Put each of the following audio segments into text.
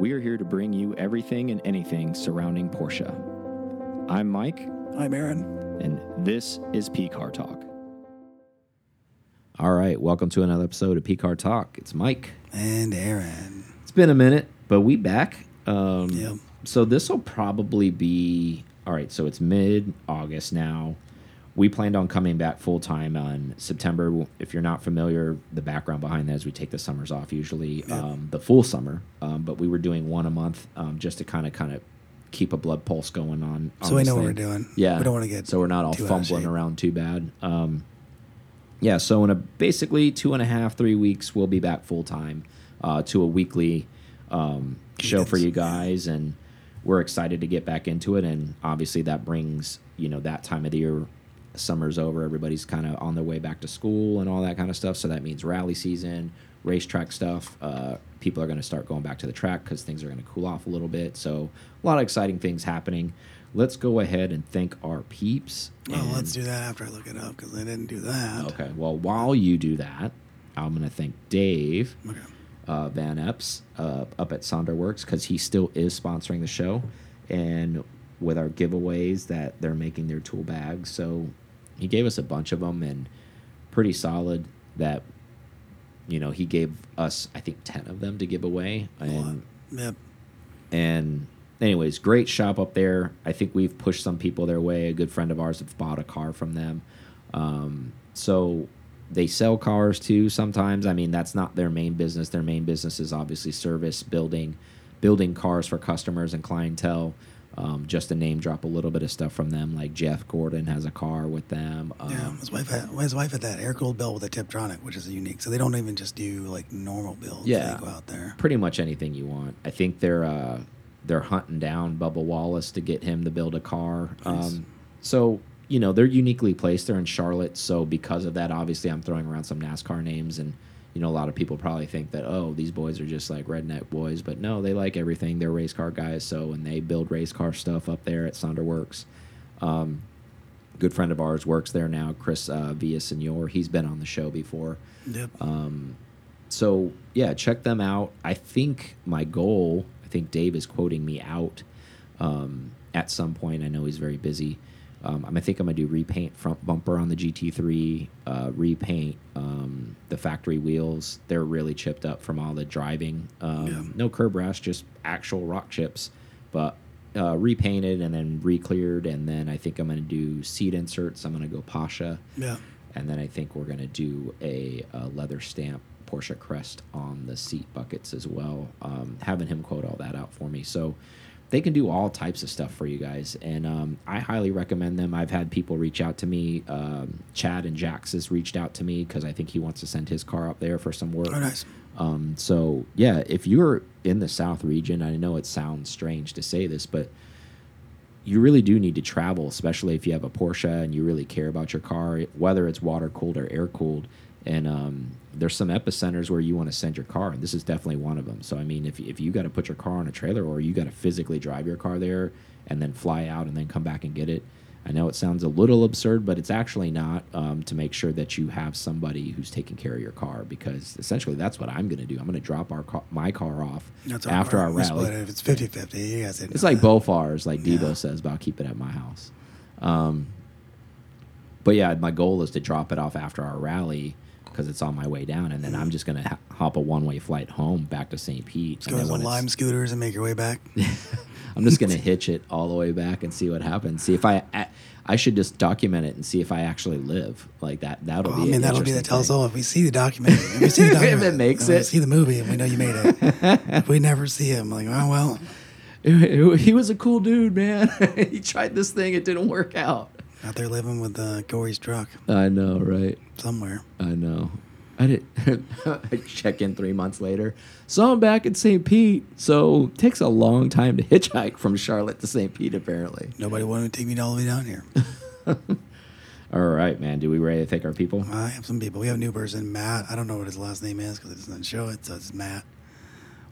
We are here to bring you everything and anything surrounding Porsche. I'm Mike, I'm Aaron. and this is Pcar Talk. All right, welcome to another episode of Pcar Talk. It's Mike. And Aaron. It's been a minute, but we back. Um, Yep. So this will probably be all right. So it's mid August now. We planned on coming back full time on September. If you're not familiar, the background behind that is we take the summers off usually, um, the full summer. Um, but we were doing one a month um, just to kind of kind of keep a blood pulse going on. on So we know what we're doing. Yeah. We don't want to get So we're not all too out of fumbling around too bad. Um, yeah. So in a basically two and a half, three weeks, we'll be back full time uh, to a weekly um, show for you guys, and we're excited to get back into it. And obviously, that brings you know that time of the year. Summer's over. Everybody's kind of on their way back to school and all that kind of stuff. So that means rally season, racetrack stuff. Uh, people are going to start going back to the track because things are going to cool off a little bit. So a lot of exciting things happening. Let's go ahead and thank our peeps. Well, and- let's do that after I look it up because I didn't do that. Okay. Well, while you do that, I'm going to thank Dave Okay. uh, Van Epps uh, up at Sonderworks because he still is sponsoring the show, and with our giveaways that they're making their tool bags. So he gave us a bunch of them and pretty solid. That you know he gave us I think ten of them to give away, and Yep. and anyways, great shop up there. I think we've pushed some people their way. A good friend of ours have bought a car from them. Um, so they sell cars too sometimes. I mean, that's not their main business. Their main business is obviously service, building, building cars for customers and clientele. Um, just to name drop a little bit of stuff from them, like Jeff Gordon has a car with them. Um, Yeah. His wife had his wife had that air cooled build with a Tiptronic, which is unique. So they don't even just do like normal builds. Yeah. They go out there. pretty much anything you want. I think they're uh, they're hunting down Bubba Wallace to get him to build a car. Nice. Um, so you know they're uniquely placed. They're in Charlotte, so because of that, obviously I'm throwing around some NASCAR names, and you know a lot of people probably think that oh these boys are just like redneck boys, but no, they like everything. They're race car guys, so and they build race car stuff up there at Sonderworks. Um, good friend of ours works there now, Chris uh, Villasenor. He's been on the show before. Yep. Um, so yeah, check them out. I think my goal. I think Dave is quoting me out um, at some point. I know he's very busy. Um, I think I'm gonna do repaint front bumper on the GT3, uh, repaint um, the factory wheels. They're really chipped up from all the driving. Um, Yeah. No curb rash, just actual rock chips, but uh, repainted and then re-cleared. And then I think I'm gonna do seat inserts. I'm gonna go Pasha yeah. and then I think we're going to do a, a leather stamp Porsche crest on the seat buckets as well. Um, having him quote all that out for me, so they can do all types of stuff for you guys, and um, I highly recommend them. I've had people reach out to me. Um, Chad and Jax has reached out to me because I think he wants to send his car up there for some work. Oh, nice. Um, so yeah, if you're in the South region, I know it sounds strange to say this, but you really do need to travel, especially if you have a Porsche and you really care about your car, whether it's water cooled or air cooled. And um, there's some epicenters where you want to send your car, and this is definitely one of them. So I mean, if if you got to put your car on a trailer or you got to physically drive your car there and then fly out and then come back and get it, I know it sounds a little absurd, but it's actually not. Um, to make sure that you have somebody who's taking care of your car, because essentially that's what I'm going to do. I'm going to drop our car, my car off That's after our we rally. it. If it's 50 50, you guys It's like that. Bofars, like Debo Yeah. says about keep it at my house. Um, but yeah, my goal is to drop it off after our rally because it's on my way down, and then I'm mm. just gonna hop a one way flight home back to St. Pete. Go to the lime scooters and make your way back. I'm just gonna hitch it all the way back and see what happens. See if I, I, I should just document it and see if I actually live like that. That'll Oh, be. I mean, that'll be the tell thing. all. If we see the documentary, if we see the If it makes we it. see the movie, and we know you made it. if we never see him, like, oh well, He was a cool dude, man. he tried this thing, it didn't work out. Out there living with uh, Corey's truck I know, right? somewhere. I know. I did. I check in three months later. So I'm back in St. Pete. So it takes a long time to hitchhike from Charlotte to St. Pete, apparently. Nobody wanted to take me all the way down here. All right, man. Do we ready to thank our people? I have some people. We have a new person, Matt. I don't know what his last name is because it doesn't show it. So it's Matt.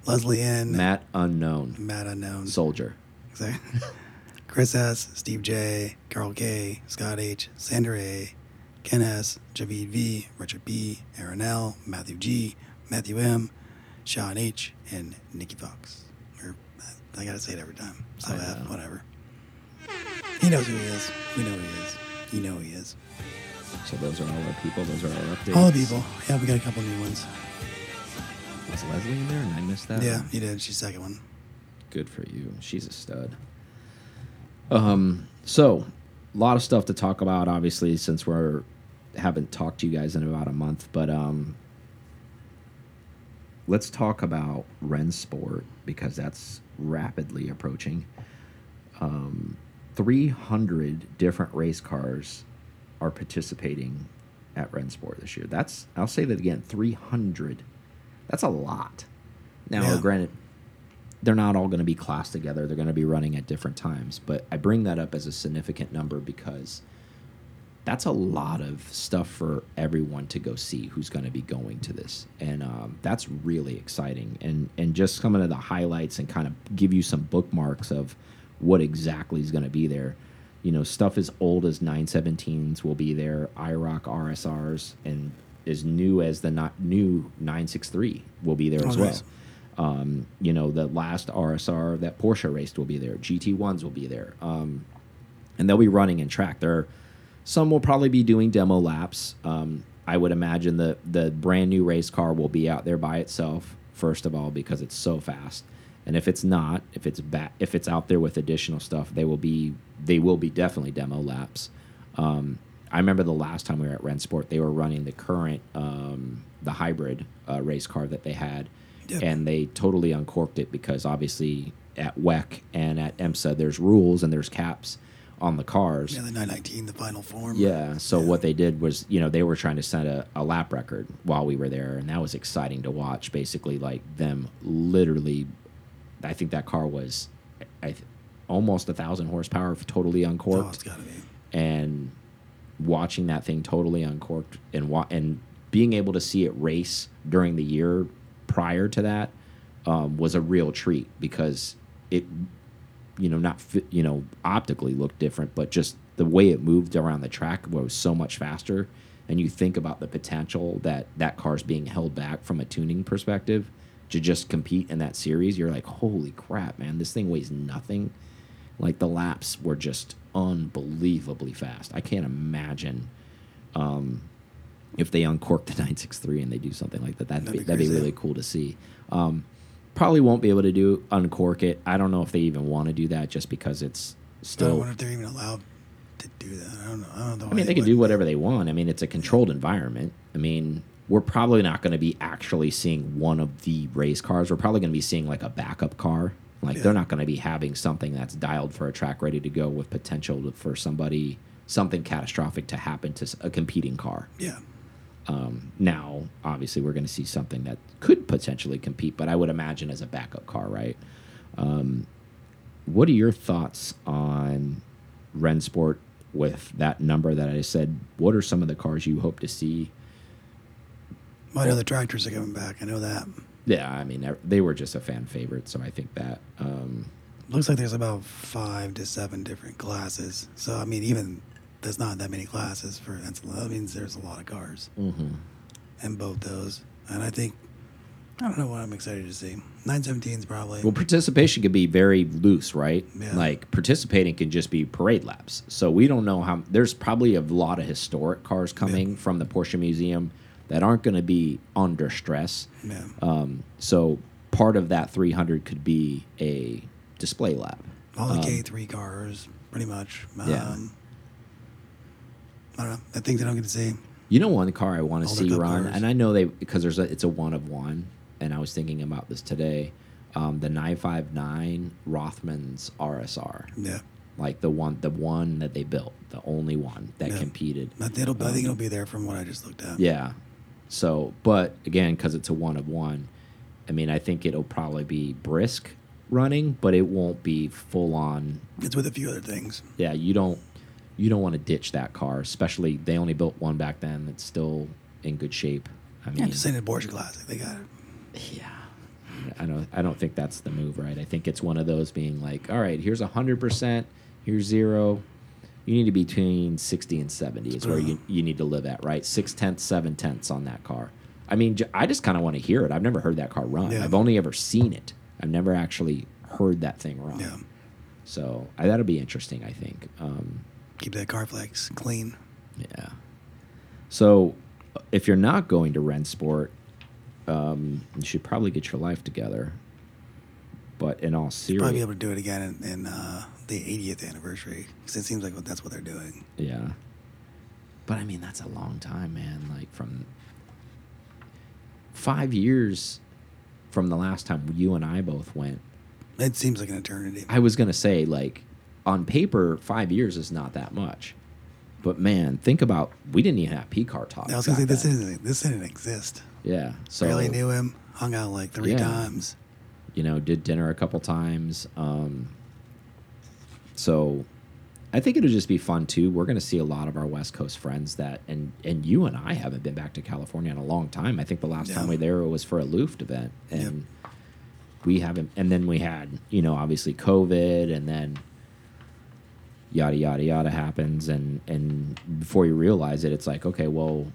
Leslie N. Matt Unknown Matt unknown. Soldier. Exactly. Chris S. Steve J. Carl K. Scott H. Sandra A. Ken S. Javid V. Richard B. Aaron L. Matthew G. Matthew M. Sean H. and Nikki Fox. Or I gotta say it every time. So I F, know. whatever. He knows who he is. We know who he is. You know who he is. So those are all our people. Those are our updates. All the people. Yeah, we got a couple new ones. Was Leslie in there and I missed that? Yeah, one? you did. She's second one. Good for you. She's a stud. Um, so a lot of stuff to talk about, obviously, since we're haven't talked to you guys in about a month. But um, let's talk about Rennsport because that's rapidly approaching. Um, 300 different race cars are participating at Rennsport this year. That's I'll say that again, 300. That's a lot. Now, Yeah. granted, they're not all going to be classed together. They're going to be running at different times. But I bring that up as a significant number because that's a lot of stuff for everyone to go see who's going to be going to this, and um, that's really exciting. And and just coming to the highlights and kind of give you some bookmarks of what exactly is going to be there. You know, stuff as old as 917s will be there, IROC RSRs, and as new as the not new 963 will be there Oh, as nice. well. Um, you know, the last RSR that Porsche raced will be there. GT1s will be there. Um, and they'll be running in track. There, some will probably be doing demo laps. Um, I would imagine the the brand new race car will be out there by itself first of all because it's so fast. And if it's not, if it's if it's out there with additional stuff, they will be they will be definitely demo laps. Um, I remember the last time we were at Rennsport, they were running the current um, the hybrid uh, race car that they had, Yep. and they totally uncorked it because obviously at WEC and at IMSA there's rules and there's caps on the cars. Yeah, the 919, the final form. Yeah. So Yeah. what they did was, you know, they were trying to set a, a lap record while we were there, and that was exciting to watch. Basically, like them literally, I think that car was, I th almost a thousand horsepower, totally Oh, uncorked, it's gotta be. and watching that thing totally uncorked and wa and being able to see it race during the year prior to that um, was a real treat because it you know not you know optically looked different but just the way it moved around the track was so much faster. And you think about the potential that that car's being held back from a tuning perspective to just compete in that series. You're like holy crap man this thing weighs nothing. Like the laps were just unbelievably fast. I can't imagine um, if they uncork the 963 and they do something like that that'd, That'd be, be that'd be really cool to see um, probably won't be able to do uncork it i don't know if they even want to do that just because it's still. I wonder if they're even allowed to do that. I don't know. I don't know. I mean, they can do whatever they want. I mean, it's a controlled environment. I mean, we're probably not going to be actually seeing one of the race cars. We're probably going to be seeing like a backup car. Like Yeah. they're not going to be having something that's dialed for a track ready to go with potential for somebody something catastrophic to happen to a competing car. Yeah. Um, now, obviously, we're going to see something that could potentially compete, but I would imagine as a backup car, right? Um, what are your thoughts on Rennsport with that number that I said? What are some of the cars you hope to see? Well, I know the tractors are coming back. I know that. Yeah, I mean, they were just a fan favorite, so I think that. Um, Looks like there's about five to seven different classes. So I mean, even there's not that many classes for that's that means there's a lot of cars mhm. in both those. And I think I don't know what I'm excited to see. 917s probably. Well, participation can be very loose, right? Yeah. Like participating can just be parade laps. So we don't know how. There's probably a lot of historic cars coming from the Porsche Museum that aren't going to be under stress. yeah. Um, so part of that 300 could be a display lap. All the um, K3 cars, pretty much. Um, Yeah. I don't know. I think they don't get to see. You know, one car I want to see run, cars. and I know they because there's a it's a one of one, and I was thinking about this today. Um, the 959 Rothman's RSR, Yeah. like the one the one that they built, the only one that Yeah. competed. I think, it'll, I think Um, it'll be there from what I just looked at. Yeah. So, but again, because it's a one of one, I mean, I think it'll probably be brisk running, but it won't be full on. It's with a few other things. Yeah, you don't you don't want to ditch that car, especially they only built one back then that's still in good shape. I mean, Yeah, just saying the Porsche Classic. They got it. yeah. I don't. I don't think that's the move, right? I think it's one of those being like, all right, here's hundred percent, here's zero. You need to be between sixty and seventy is where you, you need to live at, right? Six tenths, seven tenths on that car. I mean, I just kind of want to hear it. I've never heard that car run. Yeah. I've only ever seen it. I've never actually heard that thing run. Yeah. So I, that'll be interesting. I think. Um, Keep that Carflex clean. yeah. So if you're not going to Rennsport, um, you should probably get your life together. But in all seriousness, Probably be able to do it again in, in uh, the 80th anniversary because it seems like that's what they're doing. yeah. But I mean, that's a long time, man. Like from five years from the last time you and I both went. It seems like an eternity. I was gonna say, like, on paper, five years is not that much. But man, think about we didn't even have Pcar talk. I was gonna say this then. didn't this didn't exist. Yeah. So Barely knew him. Hung out like three Yeah. times. you know, did dinner a couple times. Um, so I think it'll just be fun too. We're going to see a lot of our West Coast friends that, and and you and I haven't been back to California in a long time. I think the last time we were there was for a Luft event, and we haven't. And then we had, you know, obviously COVID, and then yada yada yada happens, and and before you realize it, it's like, okay, well.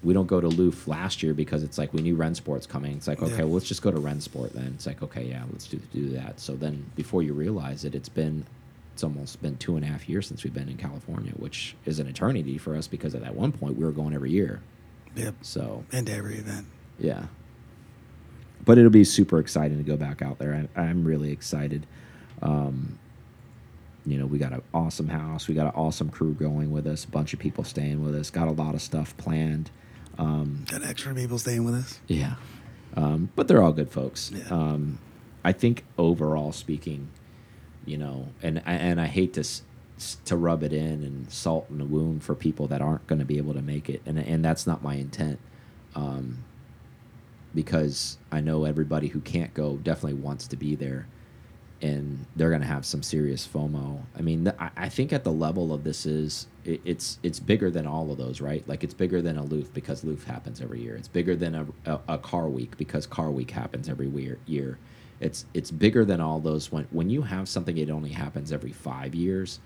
We don't go to Luft last year because it's like we knew Rennsport's coming. It's like, okay, Yeah. well, let's just go to Rennsport then. It's like, okay, yeah, let's do do that. So then, before you realize it, it's been it's almost been two and a half years since we've been in California, which is an eternity for us because at that one point we were going every year. Yep. So And every event. yeah, but it'll be super exciting to go back out there. I, I'm really excited. Um, you know, we got an awesome house. We got an awesome crew going with us. A bunch of people staying with us. Got a lot of stuff planned. Um, Got extra people staying with us. yeah. Um, but they're all good folks. Yeah. Um, I think overall speaking, you know, and and I hate to to rub it in and salt in the wound for people that aren't going to be able to make it, and and that's not my intent. Um, because I know everybody who can't go definitely wants to be there, and they're going to have some serious FOMO. I mean, th- I, I think at the level of this is it, it's it's bigger than all of those, right? Like it's bigger than a Luft because Luft happens every year. It's bigger than a, a, a Car Week because Car Week happens every weir- year. It's it's bigger than all those. When when you have something, it only happens every five years.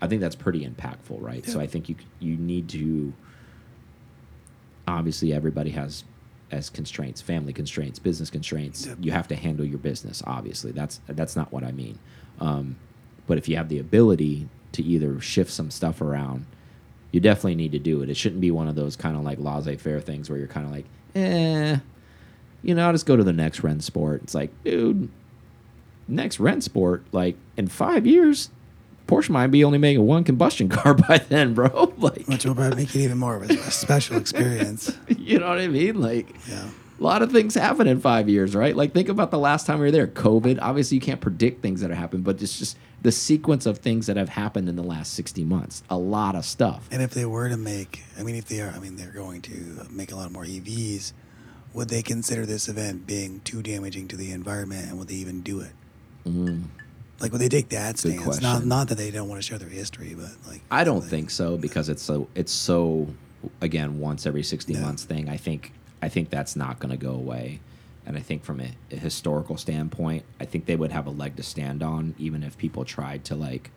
I think that's pretty impactful, right? So I think you you need to. Obviously, everybody has as constraints, family constraints, business constraints. Yep. You have to handle your business. Obviously, that's that's not what I mean. Um, but if you have the ability to either shift some stuff around, you definitely need to do it. It shouldn't be one of those kind of like laissez-faire things where you're kind of like, eh, you know, I'll just go to the next Rennsport. It's like, dude, next Rennsport, like in five years, Porsche might be only making one combustion car by then, bro. Like, Which will probably make it even more of a, special experience. you know what I mean? Like, Yeah. a lot of things happen in five years, right? Like, think about the last time we were there. COVID. Obviously, you can't predict things that are happening, but it's just the sequence of things that have happened in the last 60 months. A lot of stuff. And if they were to make, I mean, if they are, I mean, they're going to make a lot more EVs. Would they consider this event being too damaging to the environment, and would they even do it? Mm. Like, would they take that stance? Not, not that they don't want to share their history, but like, I don't think so because it's so it's so again once every 60 Yeah. months thing. I think I think that's not going to go away. And I think from a, a historical standpoint, I think they would have a leg to stand on even if people tried to like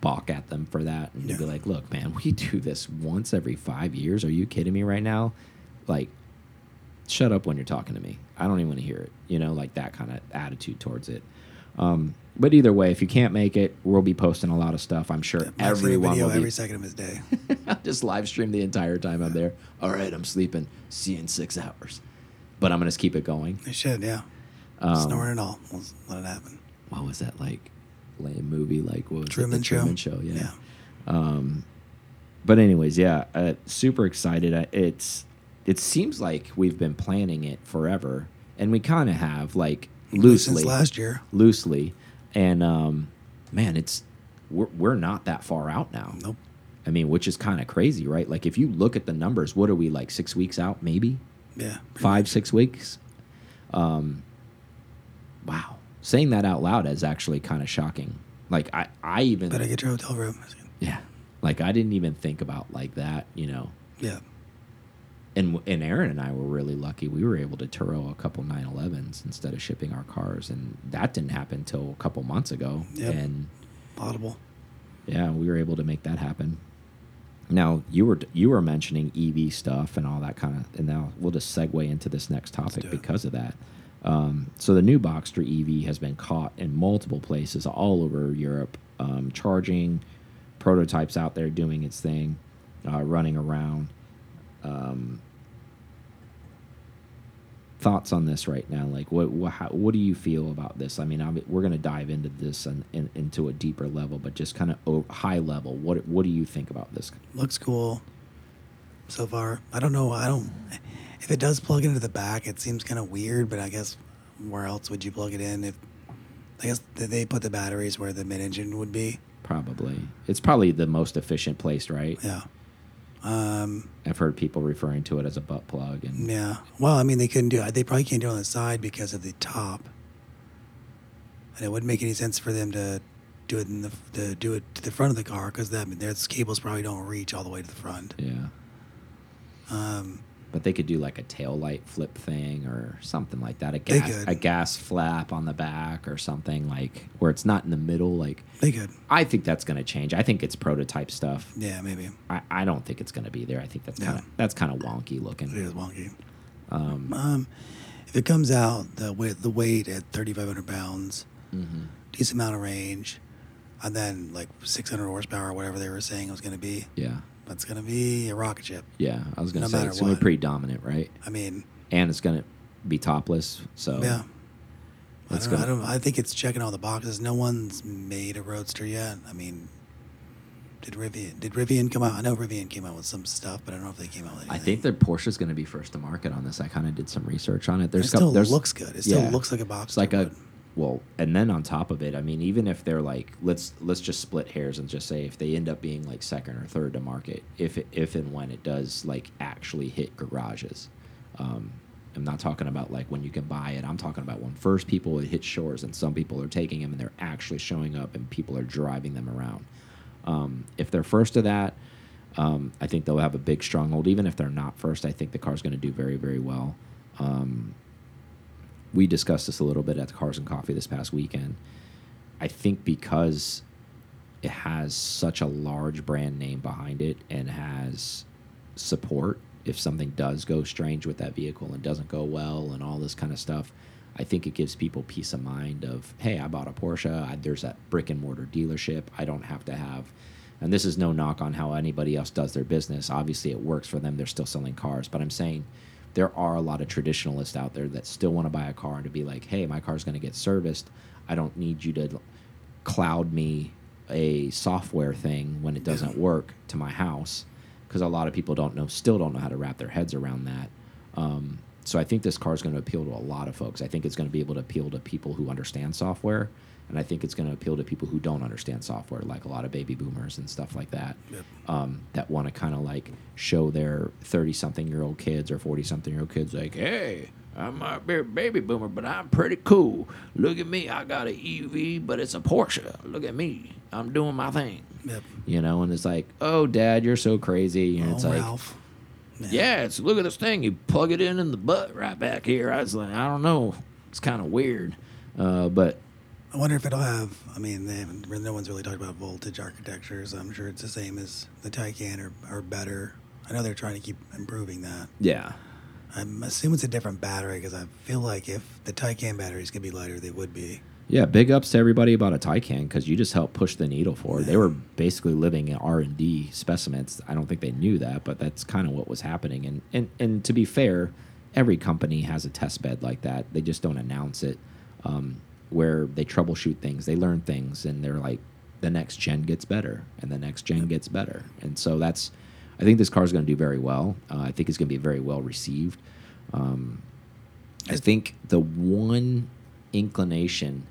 balk at them for that and to be like, "Look, man, we do this once every 5 years. Are you kidding me right now?" Like shut up when you're talking to me. I don't even want to hear it. You know, like that kind of attitude towards it. Um, but either way, if you can't make it, we'll be posting a lot of stuff. I'm sure a everyone video will be every second of his day. just live stream the entire time I'm there. All right, I'm sleeping. See you in six hours. But I'm gonna just keep it going. they should, yeah. Um, Snoring and all. We'll let it happen. What was that like? Lame movie? Like what was Truman it? The Show? Truman Show. Yeah. Yeah. Um, but anyways, yeah, uh, super excited. Uh, It's it seems like we've been planning it forever, and we kind of have like loosely Since last year. loosely, and um, man, it's we're we're not that far out now. Nope. I mean, which is kind of crazy, right? Like if you look at the numbers, what are we like six weeks out, maybe Yeah. five, much. six weeks? Um, wow, saying that out loud is actually kind of shocking. Like I, I even Better get your hotel room. yeah, like I didn't even think about like that, you know. Yeah. And and Aaron and I were really lucky. We were able to Turo a couple 911s instead of shipping our cars, and that didn't happen until a couple months ago. Yep. And Audible. yeah, we were able to make that happen. Now you were you were mentioning EV stuff and all that kind of, and now we'll just segue into this next topic because of that. Um, so the new Boxster EV has been caught in multiple places all over Europe, um, charging prototypes out there doing its thing, uh, running around. Um, thoughts on this right now? Like, what what, how, what do you feel about this? I mean, I'm, we're going to dive into this and, and into a deeper level, but just kind of high level. What what do you think about this? Looks cool. So far, I don't know. I don't. If it does plug into the back, it seems kind of weird. But I guess where else would you plug it in? If I guess they put the batteries where the mid engine would be. Probably, it's probably the most efficient place, right? Yeah. Um, I've heard people referring to it as a butt plug, and yeah. Well, I mean, they couldn't do it. They probably can't do it on the side because of the top, and it wouldn't make any sense for them to do it in the to do it to the front of the car because that their cables probably don't reach all the way to the front. Yeah. Um, but they could do like a tail light flip thing or something like that. A gas, a gas flap on the back or something like where it's not in the middle. Like they could. I think that's going to change. I think it's prototype stuff. Yeah, maybe. I, I don't think it's going to be there. I think that's kind of yeah. that's kind of wonky looking. It is wonky. Um, um, if it comes out the weight the weight at thirty five hundred pounds, mm -hmm. decent amount of range, and then like six hundred horsepower or whatever they were saying it was going to be. Yeah that's going to be a rocket ship. Yeah, I was going to no say it's going to be pretty dominant, right? I mean, and it's going to be topless. So yeah, I don't, gonna, I don't. I think it's checking all the boxes. No one's made a roadster yet. I mean, did Rivian? Did Rivian come out? I know Rivian came out with some stuff, but I don't know if they came out with anything. I think that Porsche's going to be first to market on this. I kind of did some research on it. There's it still couple, looks good. It still yeah, looks like a box. It's like a well, and then on top of it, I mean, even if they're like, let's let's just split hairs and just say if they end up being like second or third to market, if if and when it does like actually hit garages, um, I'm not talking about like when you can buy it. I'm talking about when first people it hit shores and some people are taking them and they're actually showing up and people are driving them around. Um, if they're first to that, um, I think they'll have a big stronghold. Even if they're not first, I think the car's going to do very very well. We discussed this a little bit at the Cars and Coffee this past weekend. I think because it has such a large brand name behind it and has support if something does go strange with that vehicle and doesn't go well and all this kind of stuff. I think it gives people peace of mind of, hey, I bought a Porsche. I, there's that brick and mortar dealership. I don't have to have, and this is no knock on how anybody else does their business. Obviously, it works for them. They're still selling cars. But I'm saying there are a lot of traditionalists out there that still want to buy a car and to be like, hey, my car's going to get serviced. I don't need you to cloud me a software thing when it doesn't work to my house because a lot of people don't know, still don't know how to wrap their heads around that. Um, so I think this car is going to appeal to a lot of folks. I think it's going to be able to appeal to people who understand software and I think it's going to appeal to people who don't understand software, like a lot of baby boomers and stuff like that, yep. um, that want to kind of like show their thirty-something-year-old kids or forty-something-year-old kids, like, "Hey, I might be a baby boomer, but I'm pretty cool. Look at me, I got an EV, but it's a Porsche. Look at me, I'm doing my thing." Yep. You know, and it's like, "Oh, Dad, you're so crazy," and oh, it's like. Ralph. Yeah. yeah, it's look at this thing. You plug it in in the butt right back here. I was like, I don't know. It's kind of weird, uh, but I wonder if it'll have. I mean, they haven't. No one's really talked about voltage architectures. I'm sure it's the same as the Taycan or, or better. I know they're trying to keep improving that. Yeah. I'm assuming it's a different battery because I feel like if the Taycan batteries could be lighter, they would be. Yeah, big ups to everybody about a Taycan because you just helped push the needle forward. Yeah. They were basically living in R and D specimens. I don't think they knew that, but that's kind of what was happening. And and and to be fair, every company has a test bed like that. They just don't announce it. Um, where they troubleshoot things, they learn things, and they're like, the next gen gets better, and the next gen gets better, and so that's. I think this car is going to do very well. Uh, I think it's going to be very well received. Um, I think the one inclination,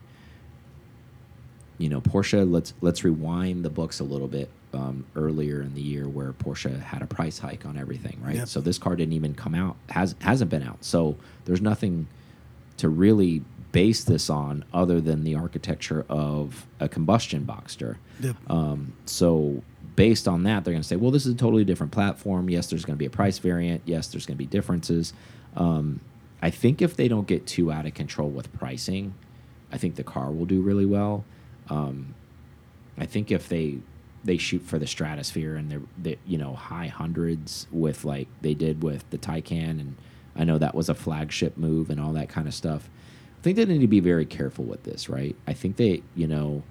you know, Porsche. Let's let's rewind the books a little bit. Um, earlier in the year, where Porsche had a price hike on everything, right? Yep. So this car didn't even come out, has hasn't been out. So there's nothing to really base this on other than the architecture of a combustion Boxster. Yep. Um, so based on that, they're going to say, well, this is a totally different platform. Yes, there's going to be a price variant. Yes, there's going to be differences. Um, I think if they don't get too out of control with pricing, I think the car will do really well. Um, I think if they they shoot for the stratosphere and they're, they, you know high hundreds with like they did with the Taycan and I know that was a flagship move and all that kind of stuff. I think they need to be very careful with this, right? I think they, you know,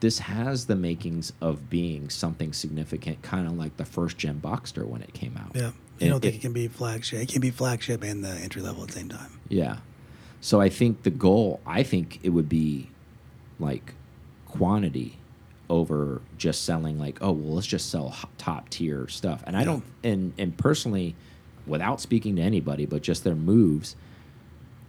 this has the makings of being something significant, kind of like the first gen Boxster when it came out. Yeah. I don't think it, it can be flagship? It can be flagship and the entry level at the same time. Yeah. So I think the goal, I think it would be like quantity over just selling like, oh, well, let's just sell top tier stuff. And I don't, and and personally, without speaking to anybody, but just their moves,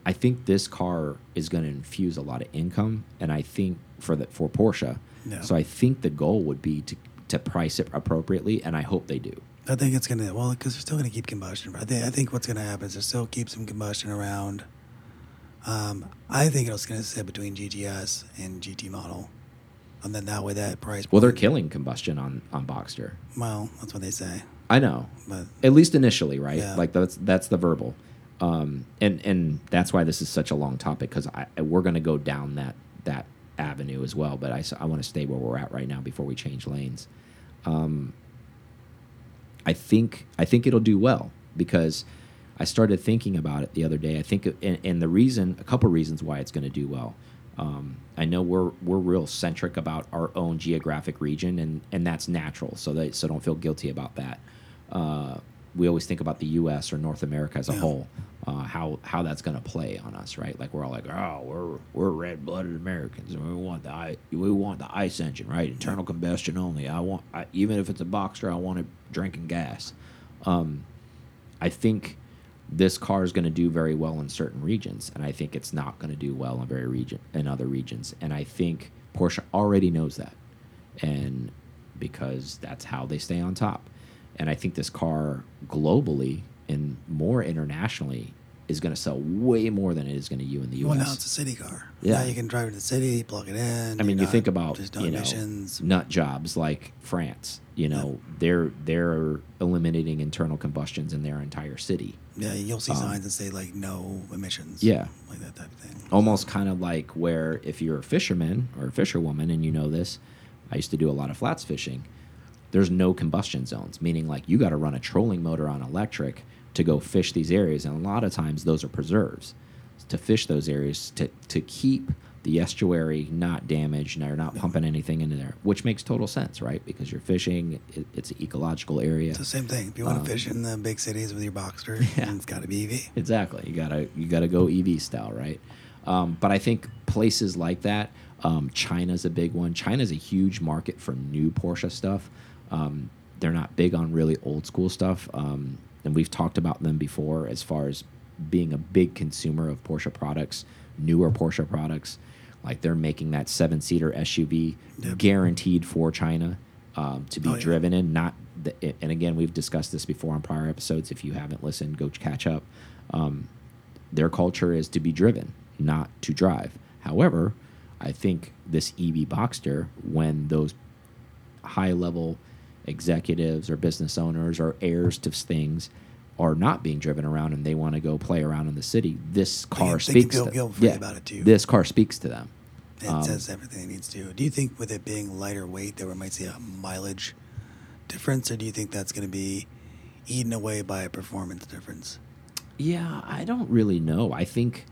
I think this car is going to infuse a lot of income, and I think for the for Porsche. Yeah. So I think the goal would be to to price it appropriately, and I hope they do. I think it's gonna well because they're still gonna keep combustion. I think I think what's gonna happen is they still keep some combustion around. Um, I think it's gonna sit between GTS and GT model, and then that way that price. Well, they're killing combustion on on Boxster. Well, that's what they say. I know, but at least initially, right? Yeah. Like that's that's the verbal, um, and and that's why this is such a long topic because we're gonna go down that that avenue as well. But I I want to stay where we're at right now before we change lanes. Um, I think I think it'll do well because I started thinking about it the other day. I think and, and the reason a couple reasons why it's going to do well. Um, I know we're we're real centric about our own geographic region and and that's natural. So that so don't feel guilty about that. Uh, we always think about the U.S. or North America as a yeah. whole, uh, how how that's going to play on us, right? Like we're all like, oh, we're we're red blooded Americans, and we want the we want the ice engine, right? Internal combustion only. I want I, even if it's a Boxster, I want it drinking gas. Um, I think this car is going to do very well in certain regions, and I think it's not going to do well in very region in other regions. And I think Porsche already knows that, and because that's how they stay on top. And I think this car globally and more internationally is going to sell way more than it is going to you in the U.S. Well, now it's a city car. Yeah, now you can drive it to the city, plug it in. I mean, you think about you know nut jobs like France. You know, yeah. they're they're eliminating internal combustions in their entire city. Yeah, you'll see um, signs that say like no emissions. Yeah, like that type of thing. Almost kind of like where if you're a fisherman or a fisherwoman and you know this, I used to do a lot of flats fishing there's no combustion zones, meaning like you got to run a trolling motor on electric to go fish these areas. And a lot of times those are preserves to fish those areas to, to keep the estuary not damaged and they're not pumping anything into there, which makes total sense, right? Because you're fishing, it, it's an ecological area. It's the same thing. If you want um, to fish in the big cities with your Boxster, yeah. it's got to be EV. Exactly. You gotta you gotta go EV style, right? Um, but I think places like that, um, China's a big one. China's a huge market for new Porsche stuff. Um, they're not big on really old school stuff, um, and we've talked about them before as far as being a big consumer of Porsche products, newer Porsche products. Like they're making that seven seater SUV yep. guaranteed for China um, to be oh, driven in. Not the, and again, we've discussed this before on prior episodes. If you haven't listened, go catch up. Um, their culture is to be driven, not to drive. However, I think this EV Boxster, when those high level executives or business owners or heirs to things are not being driven around and they want to go play around in the city, this car speaks to them. Yeah, about it too. This car speaks to them. It um, says everything it needs to. Do you think with it being lighter weight that we might see a mileage difference, or do you think that's going to be eaten away by a performance difference? Yeah, I don't really know. I think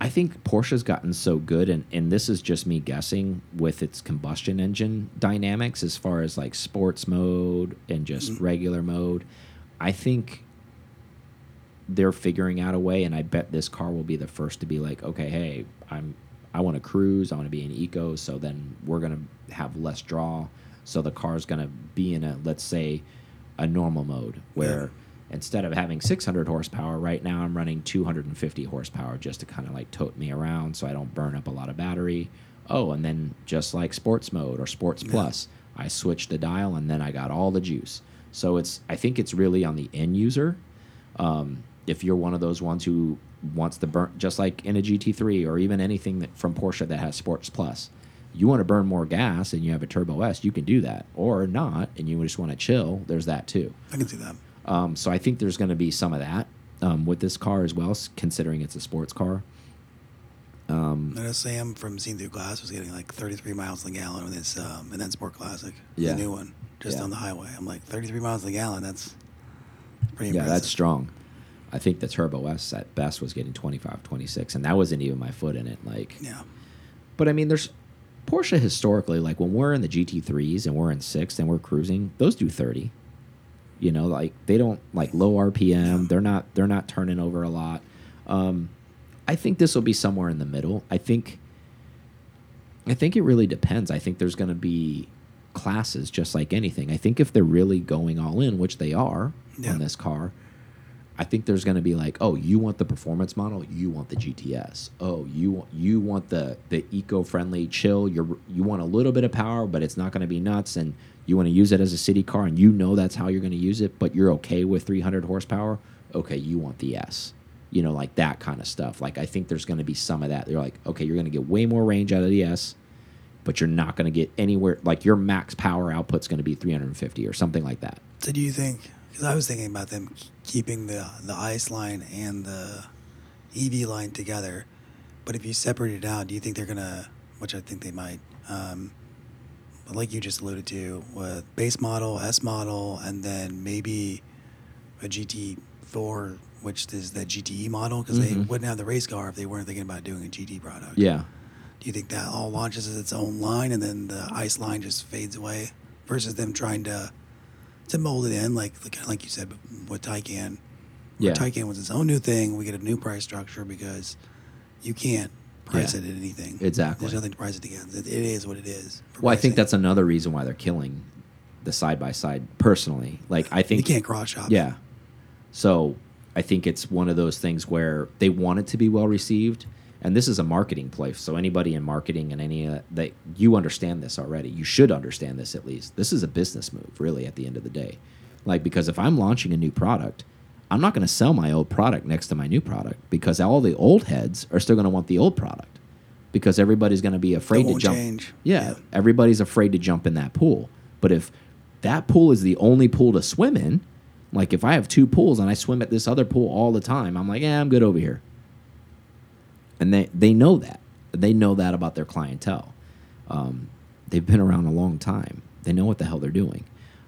I think Porsche's gotten so good, and, and this is just me guessing with its combustion engine dynamics as far as like sports mode and just mm -hmm. regular mode. I think they're figuring out a way, and I bet this car will be the first to be like, okay, hey, I'm I want to cruise, I want to be an eco, so then we're gonna have less draw, so the car's gonna be in a let's say a normal mode where. Yeah instead of having 600 horsepower right now i'm running 250 horsepower just to kind of like tote me around so i don't burn up a lot of battery. Oh and then just like sports mode or sports yeah. plus i switched the dial and then i got all the juice. So it's i think it's really on the end user. Um, if you're one of those ones who wants to burn just like in a gt3 or even anything that, from porsche that has sports plus you want to burn more gas and you have a turbo s you can do that. Or not and you just want to chill there's that too. I can see that um, so I think there's going to be some of that um, with this car as well, considering it's a sports car. Um, I know Sam from Seen Through Glass was getting like 33 miles a gallon with his um, and then Sport Classic, yeah. the new one, just yeah. on the highway. I'm like 33 miles a gallon. That's pretty. Impressive. Yeah, that's strong. I think the Turbo S at best was getting 25, 26, and that wasn't even my foot in it. Like, Yeah. but I mean, there's Porsche historically, like when we're in the GT3s and we're in sixth and we're cruising, those do 30. You know, like they don't like low RPM. They're not they're not turning over a lot. Um, I think this will be somewhere in the middle. I think I think it really depends. I think there's going to be classes just like anything. I think if they're really going all in, which they are Yeah. on this car, I think there's going to be like, oh, you want the performance model, you want the GTS. Oh, you want you want the the eco-friendly chill. You're you want a little bit of power, but it's not going to be nuts, and you want to use it as a city car, and you know that's how you're going to use it, but you're okay with 300 horsepower. Okay, you want the S. You know, like that kind of stuff. Like I think there's going to be some of that. They're like, okay, you're going to get way more range out of the S, but you're not going to get anywhere. Like your max power output's going to be 350 or something like that. So do you think? Because I was thinking about them keeping the the ice line and the EV line together, but if you separate it out, do you think they're gonna? Which I think they might. Um, like you just alluded to, with base model, S model, and then maybe a GT4, which is the GTE model, because they Mhm. wouldn't have the race car if they weren't thinking about doing a GT product. Yeah. Do you think that all launches as its own line and then the ice line just fades away versus them trying to to mold it in like like, like you said with Taycan? Yeah. Taycan was its own new thing. We get a new price structure because you can't price Yeah. it at anything. Exactly. There's nothing to price it against. It, it is what it is. Well, I think that's another reason why they're killing the side by side. Personally, like I think you can't cross shop. yeah. So I think it's one of those things where they want it to be well received, and this is a marketing play. So anybody in marketing and any uh, that you understand this already, you should understand this at least. This is a business move, really. At the end of the day, like because if I'm launching a new product. I'm not going to sell my old product next to my new product because all the old heads are still going to want the old product because everybody's going to be afraid to jump. change. Yeah, Yeah. everybody's afraid to jump in that pool. But if that pool is the only pool to swim in, like if I have two pools and I swim at this other pool all the time, I'm like, yeah, I'm good over here. And they they know that. They know that about their clientele. Um, they've been around a long time. They know what the hell they're doing.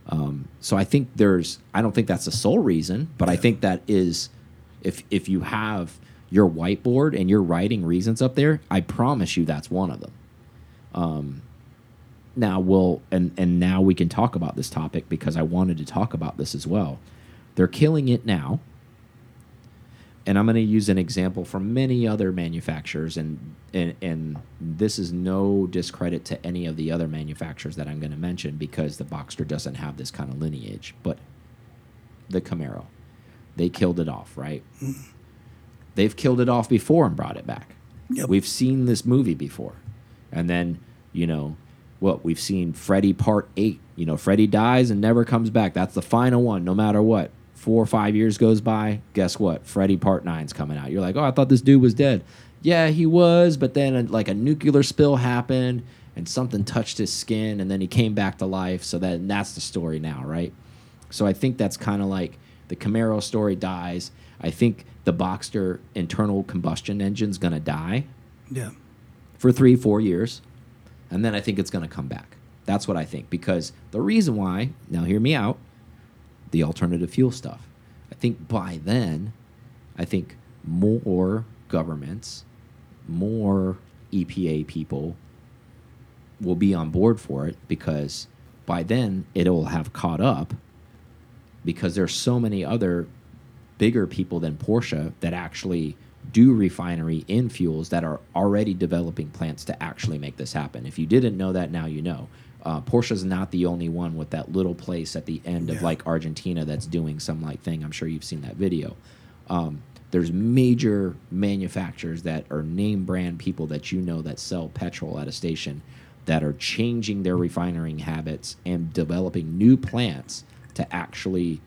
Um, so I think there's. I don't think that's the sole reason, but I think that is, if if you have your whiteboard and you're writing reasons up there, I promise you that's one of them. Um, now we'll and and now we can talk about this topic because I wanted to talk about this as well. They're killing it now. And I'm going to use an example from many other manufacturers and, and and this is no discredit to any of the other manufacturers that I'm going to mention because the Boxster doesn't have this kind of lineage, but the Camaro. They killed it off, right? They've killed it off before and brought it back. Yep. We've seen this movie before. And then, you know, what we've seen Freddy part eight. You know, Freddy dies and never comes back. That's the final one, no matter what. Four or five years goes by. Guess what? Freddy part nine's coming out. You're like, oh, I thought this dude was dead. Yeah, he was, but then uh, like a nuclear spill happened and something touched his skin and then he came back to life. So that that's the story now, right? So I think that's kind of like the Camaro story dies. I think the Boxster internal combustion engine's gonna die Yeah. for three, four years, and then I think it's going to come back. That's what I think. Because the reason why, now hear me out, the alternative fuel stuff. I think by then, I think more governments, more EPA people will be on board for it because by then it'll have caught up because there's so many other bigger people than Porsche that actually do refinery in fuels that are already developing plants to actually make this happen. If you didn't know that, now you know. Uh, Porsche's not the only one with that little place at the end of like Argentina that's doing some like thing. I'm sure you've seen that video. Um, there's major manufacturers that are name brand people that you know that sell petrol at a station that are changing their refining habits and developing new plants to actually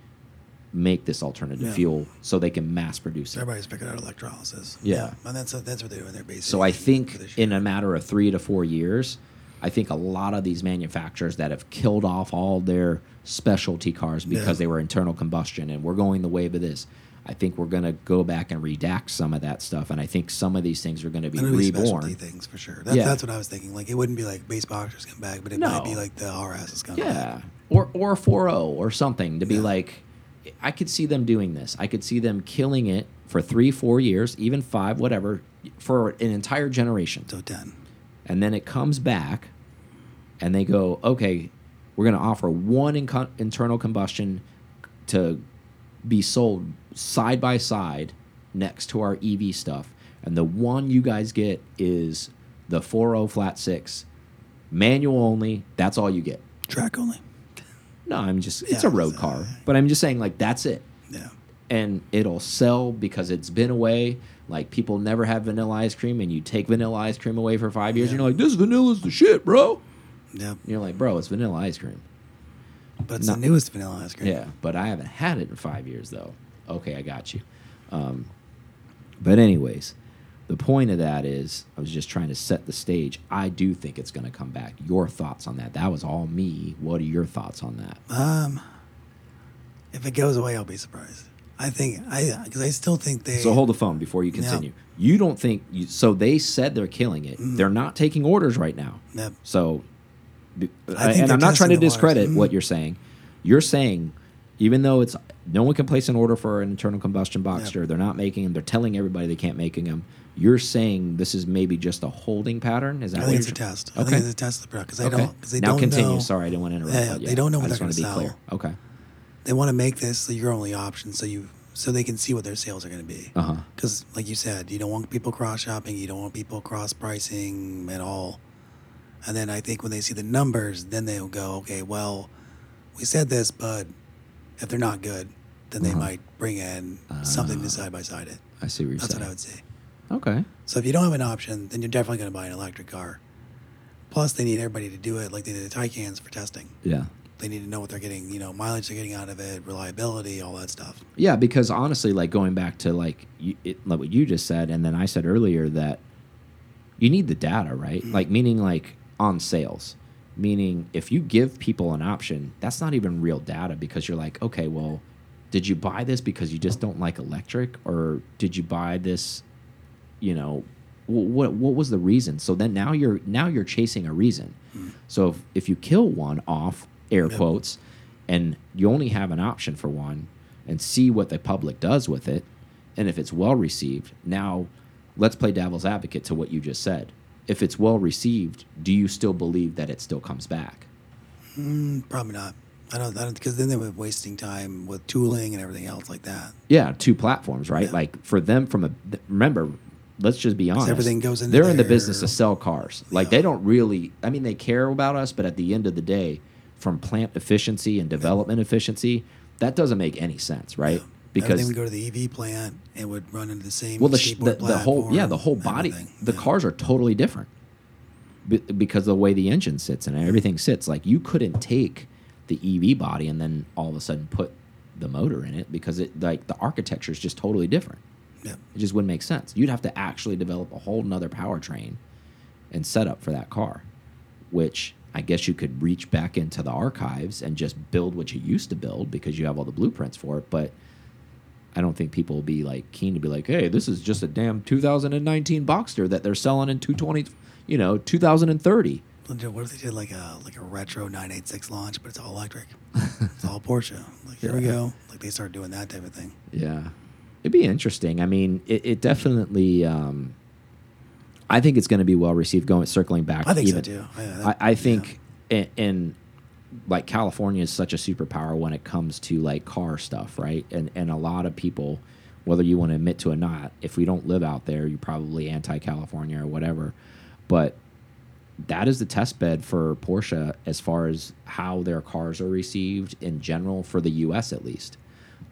make this alternative Yeah. fuel so they can mass produce it. Everybody's picking out electrolysis. Yeah. And that's that's what they're doing. They're basically. So I think in a matter of three to four years, I think a lot of these manufacturers that have killed off all their specialty cars because Yeah. they were internal combustion and we're going the wave of this. I think we're going to go back and redact some of that stuff, and I think some of these things are going to be And it'll be specialty reborn. things for sure. That's, Yeah. that's what I was thinking. Like it wouldn't be like base Boxsters come back, but it No. might be like the RS is coming Yeah, back. or or a 4.0 or something to be Yeah. like, I could see them doing this. I could see them killing it for three, four years, even five, whatever, for an entire generation. So ten. And then it comes back, and they go, okay, we're going to offer one in internal combustion to be sold side by side next to our EV stuff. And the one you guys get is the 4.0 flat six, manual only. That's all you get. Track only. No, I'm just, it's a road car. But I'm just saying, like, that's it. Yeah. And it'll sell because it's been away. Like, people never have vanilla ice cream, and you take vanilla ice cream away for five years, yeah. and you're like, this vanilla's the shit, bro. Yeah. You're like, bro, it's vanilla ice cream. But it's Not, the newest vanilla ice cream. Yeah, but I haven't had it in five years, though. Okay, I got you. Um, but, anyways, the point of that is I was just trying to set the stage. I do think it's going to come back. Your thoughts on that? That was all me. What are your thoughts on that? Um, if it goes away, I'll be surprised. I think I because I still think they. So hold the phone before you continue. You don't think you, so? They said they're killing it. Mm. They're not taking orders right now. Yep. So, and I'm not trying to discredit mm. what you're saying. You're saying even though it's no one can place an order for an internal combustion Boxster, yep. they're not making them. They're telling everybody they can't making them. You're saying this is maybe just a holding pattern. Is that? I think it's a test. Okay. I think it's a test of the product because they okay. don't. Because they now don't continue. Know, Sorry, I didn't want to interrupt. Yeah, they don't know what I they're going to sell. Clear. Okay. They want to make this your only option, so you so they can see what their sales are going to be. Because, like you said, you don't want people cross shopping. You don't want people cross pricing at all. And then I think when they see the numbers, then they'll go, okay, well, we said this, but if they're not good, then they uh -huh. might bring in uh, something to side by side it. I see what you're That's saying. what I would say. Okay. So if you don't have an option, then you're definitely going to buy an electric car. Plus, they need everybody to do it like they did the Taycans for testing. Yeah. They need to know what they're getting, you know, mileage they're getting out of it, reliability, all that stuff. Yeah, because honestly, like going back to like you, it, like what you just said, and then I said earlier that you need the data, right? Mm. Like meaning like on sales meaning if you give people an option that's not even real data because you're like okay well did you buy this because you just don't like electric or did you buy this you know what what was the reason so then now you're now you're chasing a reason mm. so if, if you kill one off air yep. quotes and you only have an option for one and see what the public does with it and if it's well received now let's play devil's advocate to what you just said if it's well received, do you still believe that it still comes back? Mm, probably not. I don't, I don't, because then they were wasting time with tooling and everything else like that. Yeah, two platforms, right? Yeah. Like for them, from a remember, let's just be honest. Everything goes in. They're in the business to sell cars. Like yeah. they don't really. I mean, they care about us, but at the end of the day, from plant efficiency and development efficiency, that doesn't make any sense, right? because everything would go to the EV plant and would run into the same. Well, the the, the whole yeah the whole body the yeah. cars are totally different because of the way the engine sits and everything sits. Like you couldn't take the EV body and then all of a sudden put the motor in it because it like the architecture is just totally different. Yeah. It just wouldn't make sense. You'd have to actually develop a whole nother powertrain and setup for that car, which I guess you could reach back into the archives and just build what you used to build because you have all the blueprints for it. But I don't think people will be like keen to be like, hey, this is just a damn 2019 Boxster that they're selling in 220, you know, 2030. What if they did like a like a retro 986 launch, but it's all electric? it's all Porsche. Like here yeah. we go. Like they start doing that type of thing. Yeah, it'd be interesting. I mean, it, it definitely. Um, I think it's going to be well received. Going circling back, I think even, so too. Yeah, that, I, I, think, yeah. and like California is such a superpower when it comes to like car stuff, right? And and a lot of people, whether you want to admit to it or not, if we don't live out there, you're probably anti-California or whatever. But that is the test bed for Porsche as far as how their cars are received in general for the U.S. at least,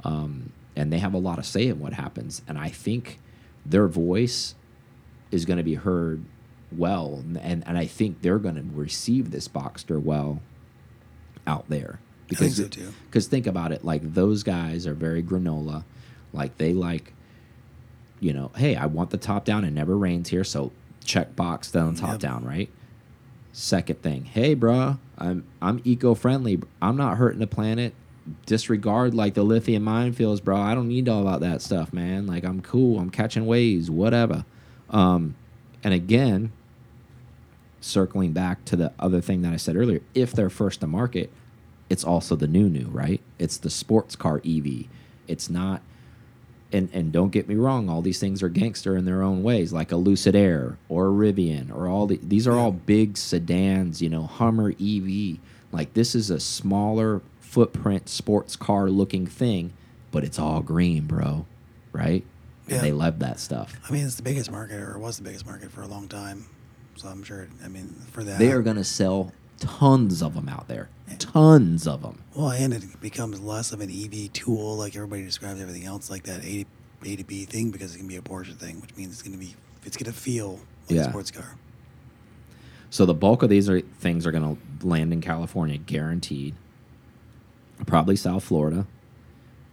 um, and they have a lot of say in what happens. And I think their voice is going to be heard well, and and I think they're going to receive this Boxster well out there. Because because so think about it like those guys are very granola like they like you know hey i want the top down it never rains here so check box down top yep. down right? Second thing hey bruh i'm i'm eco-friendly i'm not hurting the planet disregard like the lithium minefields bro i don't need all about that stuff man like i'm cool i'm catching waves whatever um and again circling back to the other thing that I said earlier, if they're first to market, it's also the new new, right? It's the sports car EV. It's not and and don't get me wrong, all these things are gangster in their own ways, like a Lucid Air or a Rivian or all the, these are all big sedans, you know, Hummer EV. Like this is a smaller footprint sports car looking thing, but it's all green, bro. Right? Yeah. And they love that stuff. I mean, it's the biggest market, or was the biggest market for a long time. So I'm sure. I mean, for that, They are going to sell tons of them out there. Tons of them. Well, and it becomes less of an EV tool, like everybody describes everything else, like that A, A to B thing, because it's gonna be a Porsche thing, which means it's gonna be, it's gonna feel like Yeah. a sports car. So the bulk of these are, things are going to land in California, guaranteed. Probably South Florida,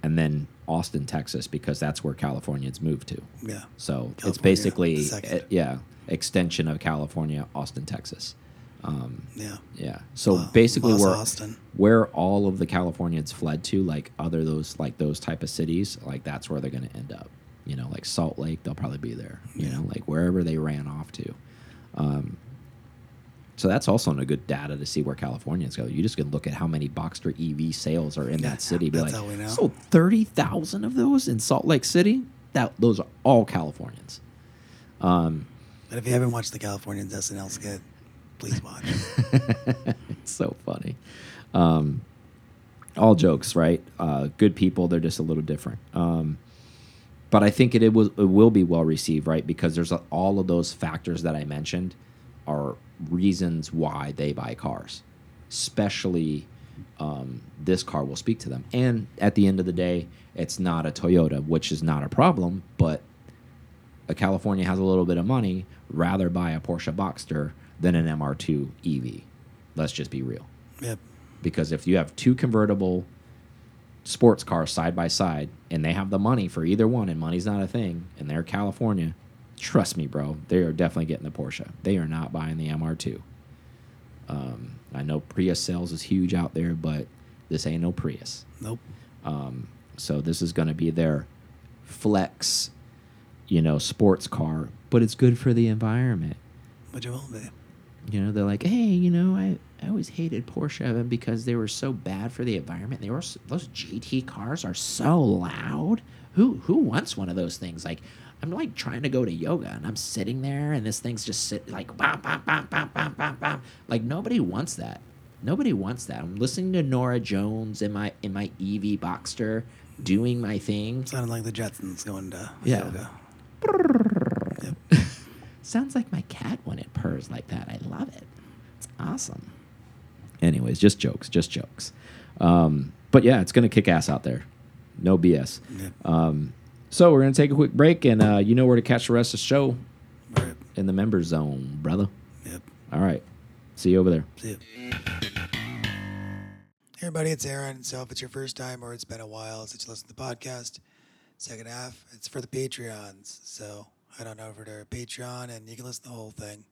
and then Austin, Texas, because that's where Californians moved to. Yeah. So it's basically, uh, yeah, extension of California, Austin, Texas. Um, Yeah. yeah. So basically, where Austin. where all of the Californians fled to, like other those like those type of cities, like that's where they're going to end up. You know, like Salt Lake, they'll probably be there. You know, like wherever they ran off to. Um, so that's also a good data to see where Californians go. You just can look at how many Boxster EV sales are in that city. Be that's like, how we know. sold thirty thousand of those in Salt Lake City. That those are all Californians. Um, But if you haven't watched the Californians SNL skit, please watch. it's so funny. Um, all jokes, right? Uh, good people. They're just a little different. Um, but I think it, it will it will be well received, right? Because there's a, all of those factors that I mentioned are reasons why they buy cars, especially um, this car will speak to them. And at the end of the day, it's not a Toyota, which is not a problem, but a California has a little bit of money, rather buy a Porsche Boxster than an MR2 EV. Let's just be real. yep. Because if you have two convertible sports cars side by side and they have the money for either one and money's not a thing and they're California, trust me, bro, they are definitely getting the Porsche. They are not buying the MR2. Um, I know Prius sales is huge out there, but this ain't no Prius. Nope. Um, so this is going to be their flex, you know, sports car, but it's good for the environment. Which it will be. You know, they're like, hey, you know, I, I always hated Porsche because they were so bad for the environment. They were those GT cars are so loud. Who who wants one of those things? Like, I'm like trying to go to yoga and I'm sitting there and this thing's just sit like bam bam bam bam bam bam bam. Like nobody wants that. Nobody wants that. I'm listening to Norah Jones in my in my EV Boxster doing my thing. Sounded like the Jetsons going to Yeah. yoga. Sounds like my cat when it purrs like that. I love it. It's awesome. Anyways, just jokes, just jokes. Um, but yeah, it's gonna kick ass out there. No BS. Yep. Um, so we're gonna take a quick break, and uh, you know where to catch the rest of the show Right. in the member zone, brother. Yep. All right. See you over there. See ya. Hey everybody, it's Aaron. So if it's your first time or it's been a while since you listened to the podcast, second half, it's for the Patreons. So head on over to our Patreon and you can listen to the whole thing.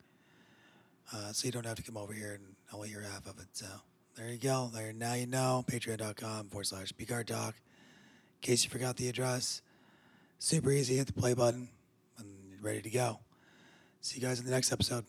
Uh, so you don't have to come over here and only hear half of it. So there you go. There now you know. Patreon.com forward slash Talk. In case you forgot the address, super easy. Hit the play button and you're ready to go. See you guys in the next episode.